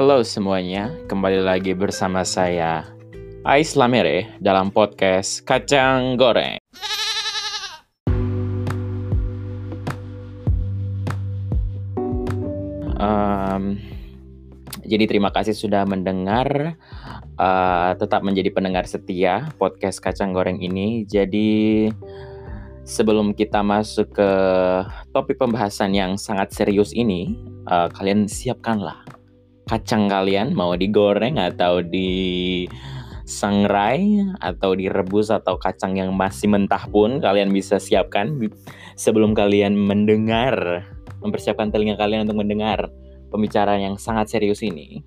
Halo semuanya, kembali lagi bersama saya Ais Lamere dalam podcast Kacang Goreng. Um, jadi terima kasih sudah mendengar, uh, tetap menjadi pendengar setia podcast Kacang Goreng ini. Jadi sebelum kita masuk ke topik pembahasan yang sangat serius ini, uh, kalian siapkanlah kacang kalian mau digoreng atau di sangrai atau direbus atau kacang yang masih mentah pun kalian bisa siapkan sebelum kalian mendengar mempersiapkan telinga kalian untuk mendengar pembicaraan yang sangat serius ini.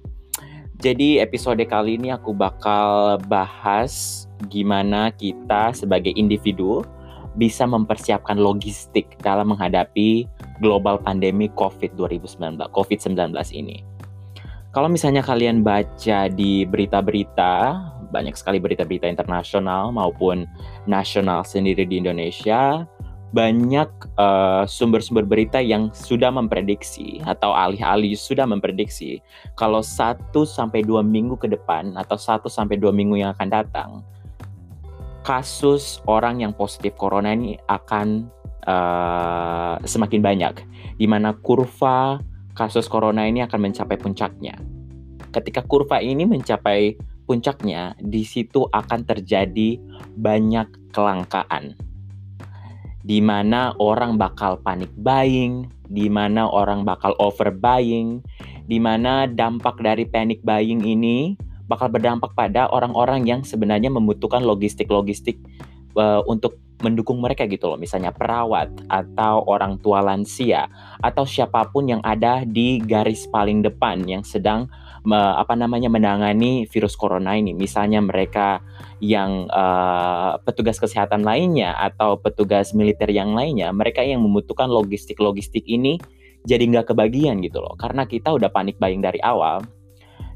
Jadi episode kali ini aku bakal bahas gimana kita sebagai individu bisa mempersiapkan logistik dalam menghadapi global pandemi COVID 2019 COVID-19 ini. Kalau misalnya kalian baca di berita-berita, banyak sekali berita-berita internasional maupun nasional sendiri di Indonesia, banyak uh, sumber-sumber berita yang sudah memprediksi atau alih-alih sudah memprediksi kalau 1 sampai 2 minggu ke depan atau 1 sampai 2 minggu yang akan datang kasus orang yang positif corona ini akan uh, semakin banyak. Di mana kurva kasus corona ini akan mencapai puncaknya. Ketika kurva ini mencapai puncaknya, di situ akan terjadi banyak kelangkaan. Di mana orang bakal panik buying, di mana orang bakal overbuying, di mana dampak dari panic buying ini bakal berdampak pada orang-orang yang sebenarnya membutuhkan logistik-logistik uh, untuk mendukung mereka gitu loh, misalnya perawat atau orang tua lansia atau siapa pun yang ada di garis paling depan yang sedang me, apa namanya menangani virus corona ini, misalnya mereka yang uh, petugas kesehatan lainnya atau petugas militer yang lainnya, mereka yang membutuhkan logistik-logistik ini jadi nggak kebagian gitu loh, karena kita udah panik buying dari awal.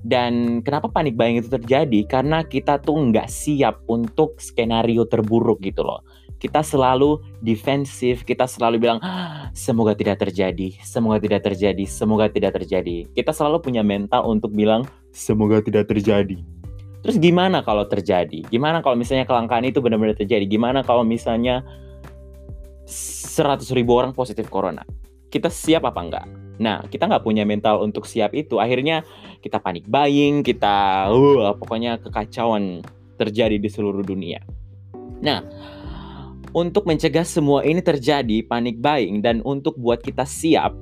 Dan kenapa panik buying itu terjadi? Karena kita tuh nggak siap untuk skenario terburuk gitu loh kita selalu defensif, kita selalu bilang ah, semoga tidak terjadi, semoga tidak terjadi, semoga tidak terjadi. Kita selalu punya mental untuk bilang semoga tidak terjadi. Terus gimana kalau terjadi? Gimana kalau misalnya kelangkaan itu benar-benar terjadi? Gimana kalau misalnya 100 ribu orang positif corona? Kita siap apa enggak? Nah, kita nggak punya mental untuk siap itu. Akhirnya kita panik buying, kita uh, pokoknya kekacauan terjadi di seluruh dunia. Nah, untuk mencegah semua ini terjadi, panik buying, dan untuk buat kita siap,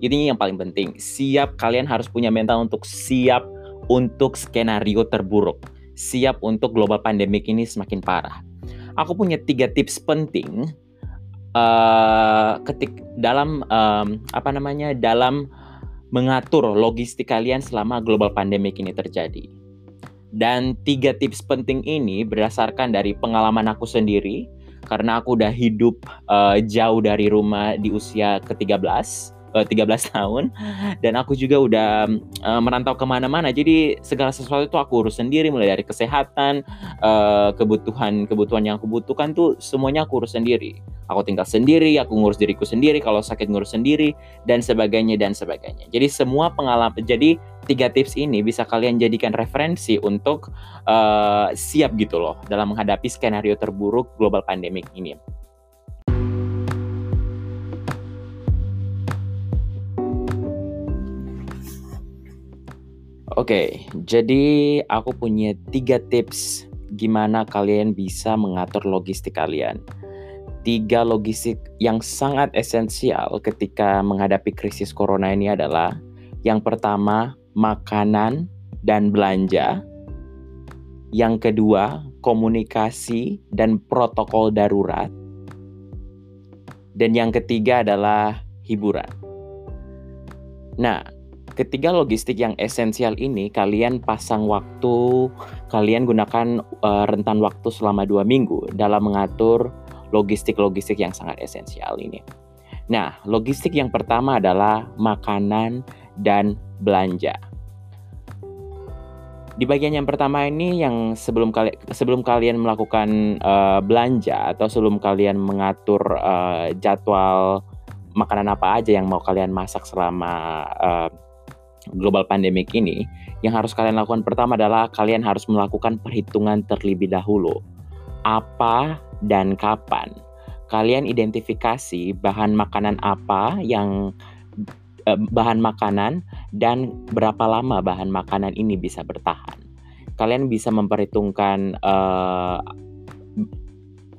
ini yang paling penting. Siap, kalian harus punya mental untuk siap untuk skenario terburuk. Siap untuk global pandemik ini semakin parah. Aku punya tiga tips penting uh, ketik dalam um, apa namanya dalam mengatur logistik kalian selama global pandemik ini terjadi. Dan tiga tips penting ini berdasarkan dari pengalaman aku sendiri, karena aku udah hidup uh, jauh dari rumah di usia ke-13 uh, 13 tahun. Dan aku juga udah uh, merantau ke mana-mana. Jadi segala sesuatu itu aku urus sendiri mulai dari kesehatan uh, kebutuhan kebutuhan yang aku butuhkan tuh semuanya aku urus sendiri. Aku tinggal sendiri aku ngurus diriku sendiri kalau sakit ngurus sendiri dan sebagainya dan sebagainya. Jadi semua pengalaman jadi tiga tips ini bisa kalian jadikan referensi untuk uh, siap gitu loh dalam menghadapi skenario terburuk global pandemic ini. Oke, jadi aku punya tiga tips gimana kalian bisa mengatur logistik kalian. Tiga logistik yang sangat esensial ketika menghadapi krisis corona ini adalah yang pertama, makanan dan belanja. Yang kedua, komunikasi dan protokol darurat. Dan yang ketiga adalah hiburan. Nah, ketiga logistik yang esensial ini kalian pasang waktu, kalian gunakan uh, rentan waktu selama dua minggu dalam mengatur logistik-logistik yang sangat esensial ini. Nah, logistik yang pertama adalah makanan dan belanja. Di bagian yang pertama ini yang sebelum kali sebelum kalian melakukan uh, belanja atau sebelum kalian mengatur uh, jadwal makanan apa aja yang mau kalian masak selama uh, global pandemic ini, yang harus kalian lakukan pertama adalah kalian harus melakukan perhitungan terlebih dahulu. Apa dan kapan kalian identifikasi bahan makanan apa yang eh, bahan makanan dan berapa lama bahan makanan ini bisa bertahan. Kalian bisa memperhitungkan uh,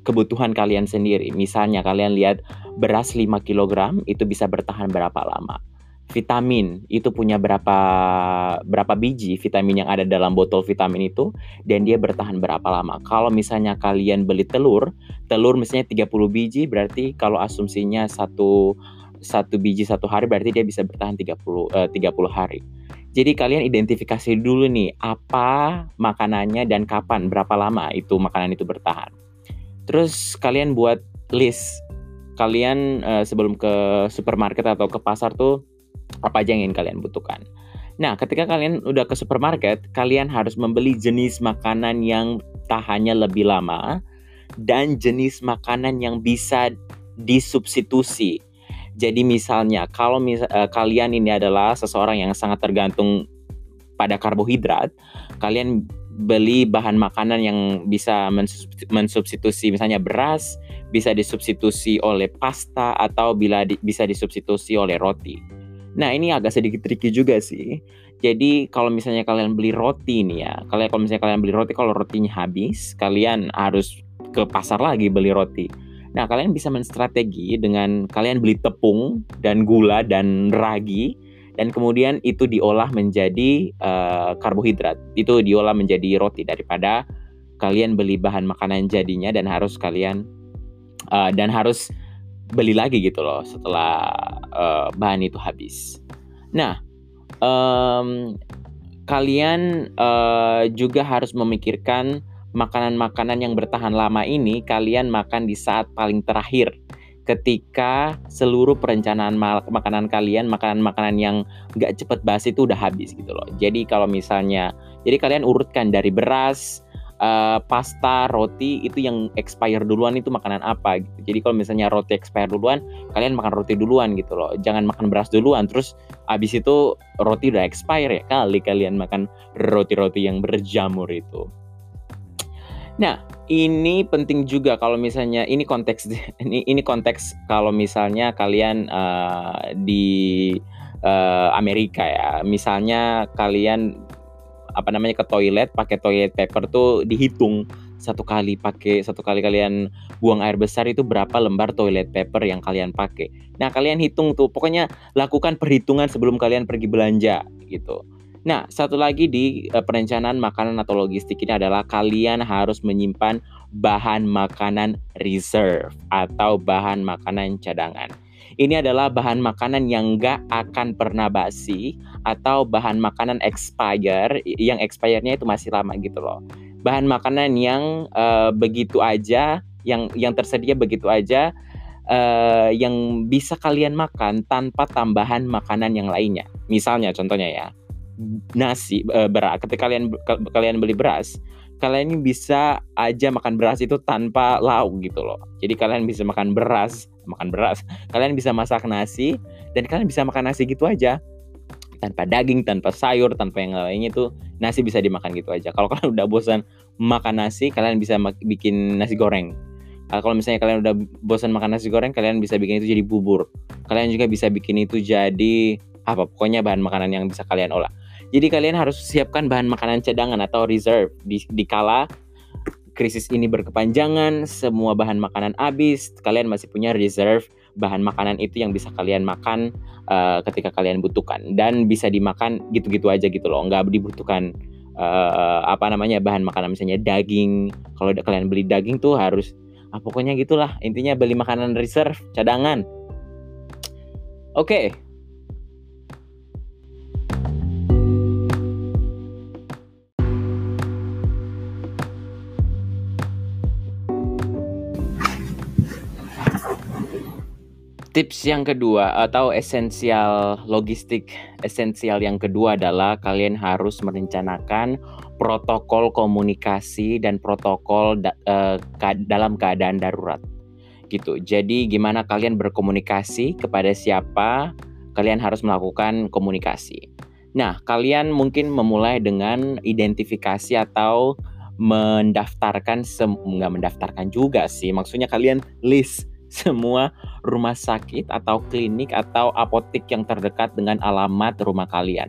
kebutuhan kalian sendiri. Misalnya kalian lihat beras 5 kg itu bisa bertahan berapa lama vitamin itu punya berapa berapa biji vitamin yang ada dalam botol vitamin itu dan dia bertahan berapa lama. Kalau misalnya kalian beli telur, telur misalnya 30 biji berarti kalau asumsinya satu satu biji satu hari berarti dia bisa bertahan 30 eh, 30 hari. Jadi kalian identifikasi dulu nih apa makanannya dan kapan berapa lama itu makanan itu bertahan. Terus kalian buat list kalian eh, sebelum ke supermarket atau ke pasar tuh apa aja yang ingin kalian butuhkan. Nah, ketika kalian udah ke supermarket, kalian harus membeli jenis makanan yang tahannya lebih lama dan jenis makanan yang bisa disubstitusi. Jadi misalnya kalau mis uh, kalian ini adalah seseorang yang sangat tergantung pada karbohidrat, kalian beli bahan makanan yang bisa mensubstitusi misalnya beras, bisa disubstitusi oleh pasta atau bila di bisa disubstitusi oleh roti. Nah ini agak sedikit tricky juga sih. Jadi kalau misalnya kalian beli roti nih ya, kalian kalau misalnya kalian beli roti kalau rotinya habis, kalian harus ke pasar lagi beli roti. Nah kalian bisa menstrategi dengan kalian beli tepung dan gula dan ragi dan kemudian itu diolah menjadi uh, karbohidrat. Itu diolah menjadi roti daripada kalian beli bahan makanan jadinya dan harus kalian uh, dan harus beli lagi gitu loh setelah uh, bahan itu habis. Nah, um, kalian uh, juga harus memikirkan makanan-makanan yang bertahan lama ini kalian makan di saat paling terakhir ketika seluruh perencanaan makanan kalian makanan-makanan yang nggak cepet basi itu udah habis gitu loh jadi kalau misalnya jadi kalian urutkan dari beras uh, pasta, roti itu yang expire duluan itu makanan apa gitu. Jadi kalau misalnya roti expire duluan, kalian makan roti duluan gitu loh. Jangan makan beras duluan terus habis itu roti udah expire ya kali kalian makan roti-roti yang berjamur itu. Nah, ini penting juga kalau misalnya ini konteks ini ini konteks kalau misalnya kalian uh, di uh, Amerika ya. Misalnya kalian apa namanya ke toilet pakai toilet paper tuh dihitung satu kali pakai satu kali kalian buang air besar itu berapa lembar toilet paper yang kalian pakai. Nah, kalian hitung tuh. Pokoknya lakukan perhitungan sebelum kalian pergi belanja gitu. Nah, satu lagi di uh, perencanaan makanan atau logistik ini adalah kalian harus menyimpan bahan makanan reserve atau bahan makanan cadangan. Ini adalah bahan makanan yang nggak akan pernah basi atau bahan makanan expire yang expire-nya itu masih lama gitu loh. Bahan makanan yang uh, begitu aja, yang yang tersedia begitu aja, uh, yang bisa kalian makan tanpa tambahan makanan yang lainnya. Misalnya contohnya ya, nasi uh, beras. Ketika kalian kalian beli beras, kalian bisa aja makan beras itu tanpa lauk gitu loh. Jadi kalian bisa makan beras makan beras. Kalian bisa masak nasi dan kalian bisa makan nasi gitu aja. Tanpa daging, tanpa sayur, tanpa yang lainnya itu nasi bisa dimakan gitu aja. Kalau kalian udah bosan makan nasi, kalian bisa bikin nasi goreng. Kalau misalnya kalian udah bosan makan nasi goreng, kalian bisa bikin itu jadi bubur. Kalian juga bisa bikin itu jadi apa? Pokoknya bahan makanan yang bisa kalian olah. Jadi kalian harus siapkan bahan makanan cadangan atau reserve. Di, di kala krisis ini berkepanjangan, semua bahan makanan habis, kalian masih punya reserve bahan makanan itu yang bisa kalian makan uh, ketika kalian butuhkan. Dan bisa dimakan gitu-gitu aja gitu loh, nggak dibutuhkan uh, apa namanya bahan makanan. Misalnya daging. Kalau kalian beli daging tuh harus ah, pokoknya gitulah. Intinya beli makanan reserve cadangan. Oke, okay, Tips yang kedua atau esensial logistik esensial yang kedua adalah kalian harus merencanakan protokol komunikasi dan protokol da, uh, dalam keadaan darurat. Gitu. Jadi gimana kalian berkomunikasi kepada siapa? Kalian harus melakukan komunikasi. Nah, kalian mungkin memulai dengan identifikasi atau mendaftarkan nggak mendaftarkan juga sih maksudnya kalian list semua rumah sakit atau klinik atau apotek yang terdekat dengan alamat rumah kalian.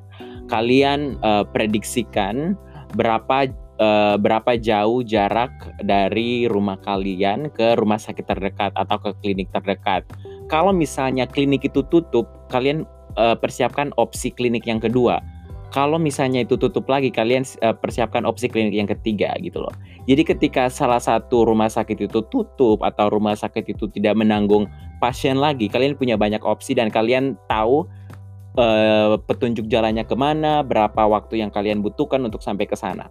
Kalian uh, prediksikan berapa uh, berapa jauh jarak dari rumah kalian ke rumah sakit terdekat atau ke klinik terdekat. Kalau misalnya klinik itu tutup kalian uh, persiapkan opsi klinik yang kedua kalau misalnya itu tutup lagi kalian uh, persiapkan opsi klinik yang ketiga gitu loh. Jadi ketika salah satu rumah sakit itu tutup atau rumah sakit itu tidak menanggung pasien lagi, kalian punya banyak opsi dan kalian tahu uh, petunjuk jalannya ke mana, berapa waktu yang kalian butuhkan untuk sampai ke sana.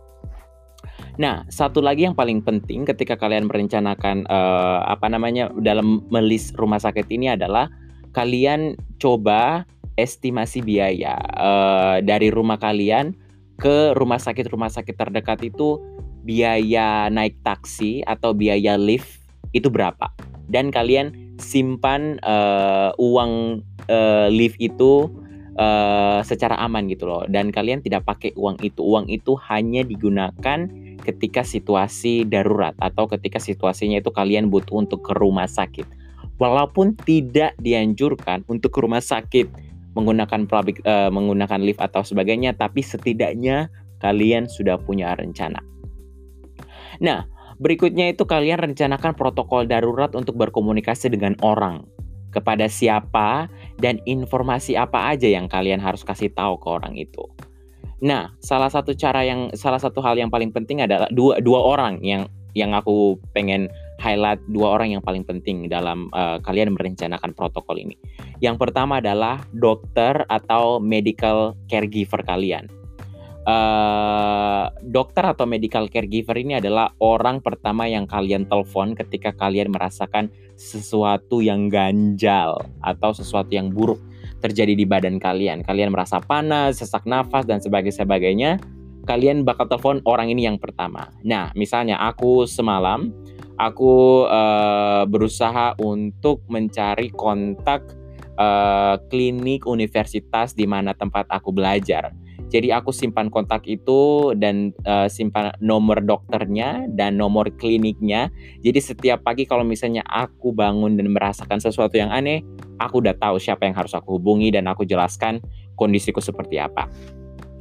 Nah, satu lagi yang paling penting ketika kalian merencanakan uh, apa namanya dalam melis rumah sakit ini adalah kalian coba estimasi biaya uh, dari rumah kalian ke rumah sakit rumah sakit terdekat itu biaya naik taksi atau biaya lift itu berapa. Dan kalian simpan uh, uang uh, lift itu uh, secara aman gitu loh. Dan kalian tidak pakai uang itu. Uang itu hanya digunakan ketika situasi darurat atau ketika situasinya itu kalian butuh untuk ke rumah sakit walaupun tidak dianjurkan untuk ke rumah sakit menggunakan public uh, menggunakan lift atau sebagainya tapi setidaknya kalian sudah punya rencana. Nah, berikutnya itu kalian rencanakan protokol darurat untuk berkomunikasi dengan orang kepada siapa dan informasi apa aja yang kalian harus kasih tahu ke orang itu. Nah, salah satu cara yang salah satu hal yang paling penting adalah dua dua orang yang yang aku pengen highlight dua orang yang paling penting dalam uh, kalian merencanakan protokol ini. Yang pertama adalah dokter atau medical caregiver kalian. Uh, dokter atau medical caregiver ini adalah orang pertama yang kalian telepon ketika kalian merasakan sesuatu yang ganjal atau sesuatu yang buruk terjadi di badan kalian. Kalian merasa panas, sesak nafas dan sebagainya. Kalian bakal telepon orang ini yang pertama. Nah, misalnya aku semalam aku uh, berusaha untuk mencari kontak uh, klinik universitas di mana tempat aku belajar. Jadi aku simpan kontak itu dan uh, simpan nomor dokternya dan nomor kliniknya. Jadi setiap pagi kalau misalnya aku bangun dan merasakan sesuatu yang aneh, aku udah tahu siapa yang harus aku hubungi dan aku jelaskan kondisiku seperti apa.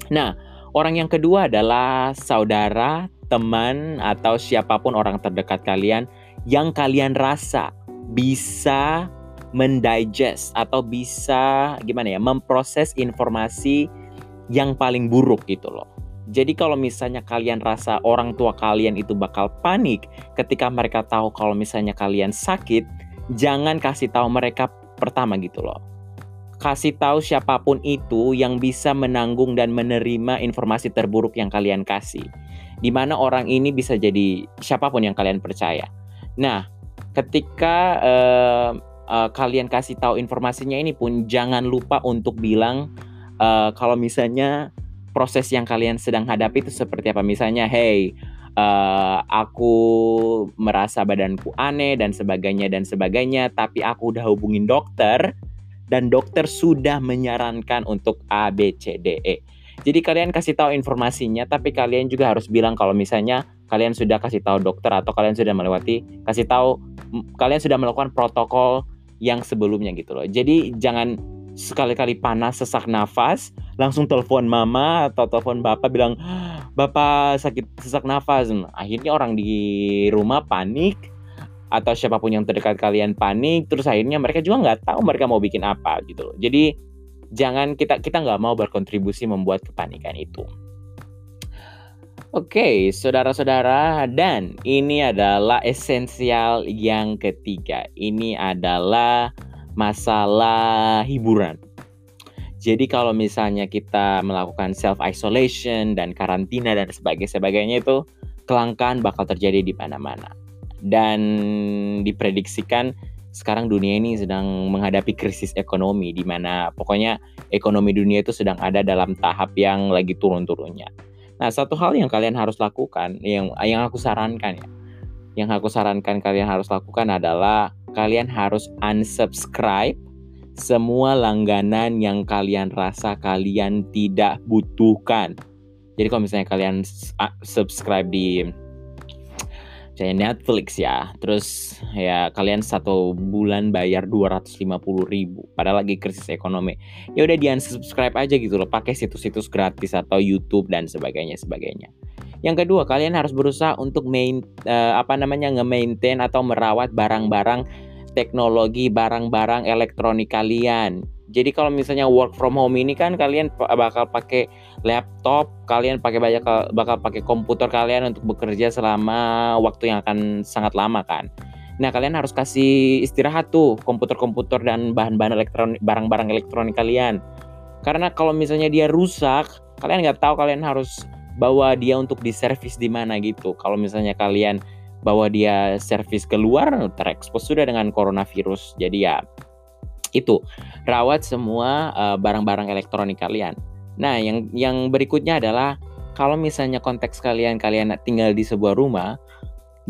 Nah, orang yang kedua adalah saudara teman atau siapa pun orang terdekat kalian yang kalian rasa bisa mendigest atau bisa gimana ya memproses informasi yang paling buruk gitu loh. Jadi kalau misalnya kalian rasa orang tua kalian itu bakal panik ketika mereka tahu kalau misalnya kalian sakit, jangan kasih tahu mereka pertama gitu loh. Kasih tahu siapa pun itu yang bisa menanggung dan menerima informasi terburuk yang kalian kasih di mana orang ini bisa jadi siapa pun yang kalian percaya. Nah, ketika uh, uh, kalian kasih tahu informasinya ini pun jangan lupa untuk bilang uh, kalau misalnya proses yang kalian sedang hadapi itu seperti apa. Misalnya, hey, uh, aku merasa badanku aneh dan sebagainya dan sebagainya, tapi aku udah hubungin dokter dan dokter sudah menyarankan untuk A, B, C, D, E jadi kalian kasih tahu informasinya, tapi kalian juga harus bilang kalau misalnya kalian sudah kasih tahu dokter atau kalian sudah melewati kasih tahu kalian sudah melakukan protokol yang sebelumnya gitu loh. Jadi jangan sekali-kali panas sesak nafas langsung telepon mama atau telepon bapak bilang bapak sakit sesak nafas akhirnya orang di rumah panik atau siapa pun yang terdekat kalian panik terus akhirnya mereka juga nggak tahu mereka mau bikin apa gitu loh jadi jangan kita kita nggak mau berkontribusi membuat kepanikan itu. Oke, okay, saudara-saudara, dan ini adalah esensial yang ketiga. Ini adalah masalah hiburan. Jadi kalau misalnya kita melakukan self isolation dan karantina dan sebagainya sebagainya itu kelangkaan bakal terjadi di mana-mana. Dan diprediksikan sekarang dunia ini sedang menghadapi krisis ekonomi di mana pokoknya ekonomi dunia itu sedang ada dalam tahap yang lagi turun-turunnya. Nah, satu hal yang kalian harus lakukan yang yang aku sarankan ya. Yang aku sarankan kalian harus lakukan adalah kalian harus unsubscribe semua langganan yang kalian rasa kalian tidak butuhkan. Jadi kalau misalnya kalian subscribe di kayak Netflix ya, terus ya kalian satu bulan bayar 250 ribu, padahal lagi krisis ekonomi, ya udah di unsubscribe aja gitu loh, pakai situs-situs gratis atau YouTube dan sebagainya sebagainya. Yang kedua, kalian harus berusaha untuk main uh, apa namanya nge-maintain atau merawat barang-barang teknologi barang-barang elektronik kalian. Jadi kalau misalnya work from home ini kan kalian bakal pakai laptop, kalian pakai banyak bakal pakai komputer kalian untuk bekerja selama waktu yang akan sangat lama kan. Nah, kalian harus kasih istirahat tuh komputer-komputer dan bahan-bahan elektronik barang-barang elektronik kalian. Karena kalau misalnya dia rusak, kalian nggak tahu kalian harus bawa dia untuk diservis di mana gitu. Kalau misalnya kalian bahwa dia servis keluar terekspos sudah dengan coronavirus. Jadi ya itu rawat semua uh, barang-barang elektronik kalian. Nah, yang yang berikutnya adalah kalau misalnya konteks kalian kalian tinggal di sebuah rumah,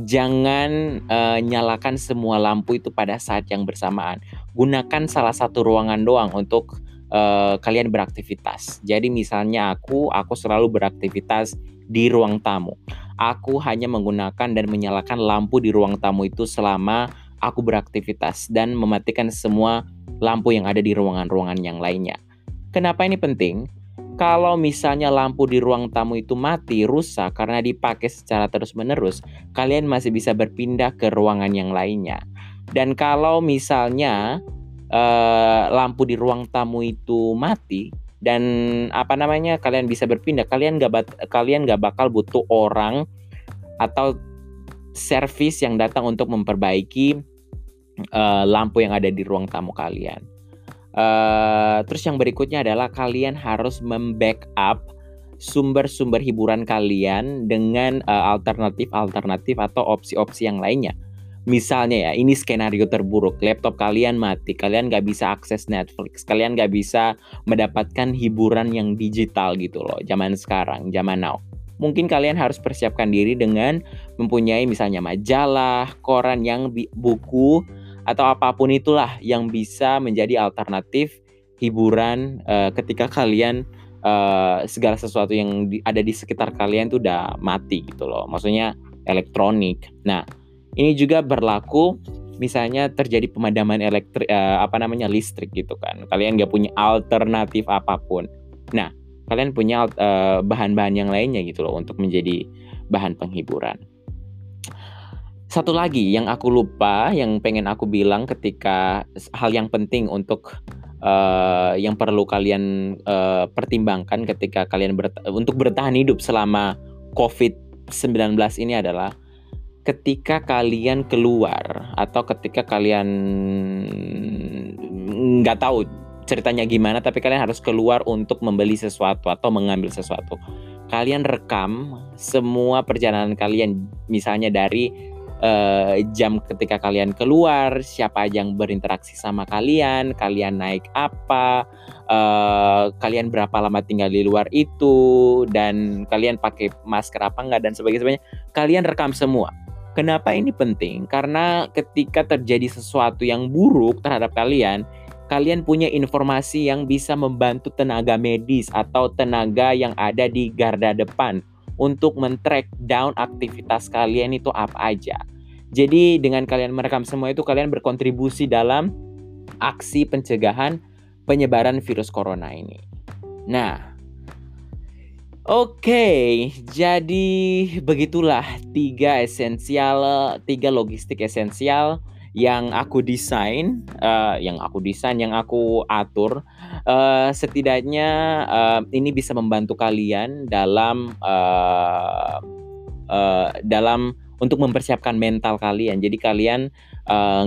jangan uh, nyalakan semua lampu itu pada saat yang bersamaan. Gunakan salah satu ruangan doang untuk uh, kalian beraktivitas. Jadi misalnya aku aku selalu beraktivitas di ruang tamu. Aku hanya menggunakan dan menyalakan lampu di ruang tamu itu selama aku beraktivitas dan mematikan semua lampu yang ada di ruangan-ruangan yang lainnya. Kenapa ini penting? Kalau misalnya lampu di ruang tamu itu mati, rusak karena dipakai secara terus-menerus, kalian masih bisa berpindah ke ruangan yang lainnya. Dan kalau misalnya uh, lampu di ruang tamu itu mati, dan apa namanya kalian bisa berpindah kalian nggak kalian nggak bakal butuh orang atau servis yang datang untuk memperbaiki uh, lampu yang ada di ruang tamu kalian. Uh, terus yang berikutnya adalah kalian harus membackup sumber-sumber hiburan kalian dengan alternatif-alternatif uh, atau opsi-opsi yang lainnya. Misalnya ya, ini skenario terburuk, laptop kalian mati, kalian nggak bisa akses Netflix, kalian nggak bisa mendapatkan hiburan yang digital gitu loh, zaman sekarang, zaman now. Mungkin kalian harus persiapkan diri dengan mempunyai misalnya majalah, koran yang buku, atau apa pun itulah yang bisa menjadi alternatif hiburan uh, ketika kalian uh, segala sesuatu yang di, ada di sekitar kalian tuh udah mati gitu loh. Maksudnya elektronik. Nah, ini juga berlaku misalnya terjadi pemadaman elektrik uh, apa namanya listrik gitu kan. Kalian nggak punya alternatif apa pun. Nah, kalian punya bahan bahan-bahan yang lainnya gitu loh untuk menjadi bahan penghiburan. Satu lagi yang aku lupa, yang pengen aku bilang ketika hal yang penting untuk uh, yang perlu kalian uh, pertimbangkan ketika kalian ber untuk bertahan hidup selama COVID-19 ini adalah ketika kalian keluar atau ketika kalian nggak tahu ceritanya gimana tapi kalian harus keluar untuk membeli sesuatu atau mengambil sesuatu. Kalian rekam semua perjalanan kalian misalnya dari uh, jam ketika kalian keluar siapa aja yang berinteraksi sama kalian kalian naik apa uh, kalian berapa lama tinggal di luar itu dan kalian pakai masker apa enggak dan sebagainya. Kalian rekam semua. Kenapa ini penting? Karena ketika terjadi sesuatu yang buruk terhadap kalian, kalian punya informasi yang bisa membantu tenaga medis atau tenaga yang ada di garda depan untuk men-track down aktivitas kalian itu apa aja. Jadi dengan kalian merekam semua itu kalian berkontribusi dalam aksi pencegahan penyebaran virus corona ini. Nah, Oke, jadi begitulah tiga esensial, tiga logistik esensial yang aku desain, uh, yang aku desain, yang aku atur. Uh, setidaknya uh, ini bisa membantu kalian dalam uh, uh, dalam untuk mempersiapkan mental kalian. Jadi kalian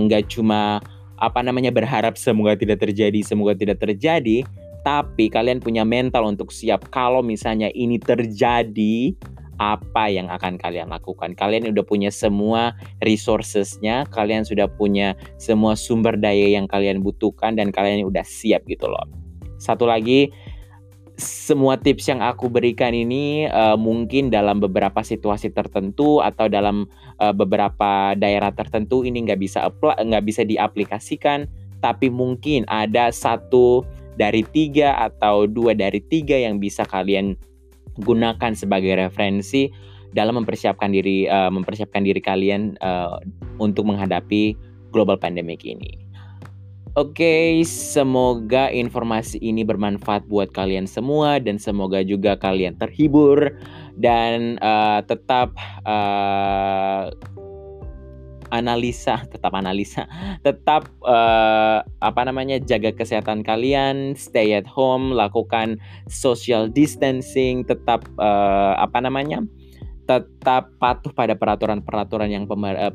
nggak uh, cuma apa namanya berharap semoga tidak terjadi, semoga tidak terjadi, tapi kalian punya mental untuk siap kalau misalnya ini terjadi apa yang akan kalian lakukan. Kalian udah punya semua resourcesnya, kalian sudah punya semua sumber daya yang kalian butuhkan dan kalian udah siap gitu loh. Satu lagi, semua tips yang aku berikan ini uh, mungkin dalam beberapa situasi tertentu atau dalam uh, beberapa daerah tertentu ini nggak bisa nggak bisa diaplikasikan tapi mungkin ada satu dari tiga atau dua dari tiga yang bisa kalian gunakan sebagai referensi dalam mempersiapkan diri uh, mempersiapkan diri kalian uh, untuk menghadapi global pandemic ini. Oke, okay, semoga informasi ini bermanfaat buat kalian semua dan semoga juga kalian terhibur dan uh, tetap uh, analisa, tetap analisa, tetap uh, apa namanya jaga kesehatan kalian, stay at home, lakukan social distancing, tetap uh, apa namanya tetap patuh pada peraturan-peraturan yang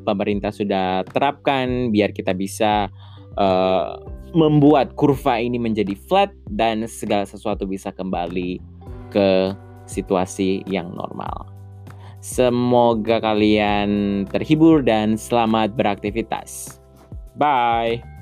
pemerintah sudah terapkan biar kita bisa uh, membuat kurva ini menjadi flat dan segala sesuatu bisa kembali ke situasi yang normal. Semoga kalian terhibur dan selamat beraktivitas. Bye.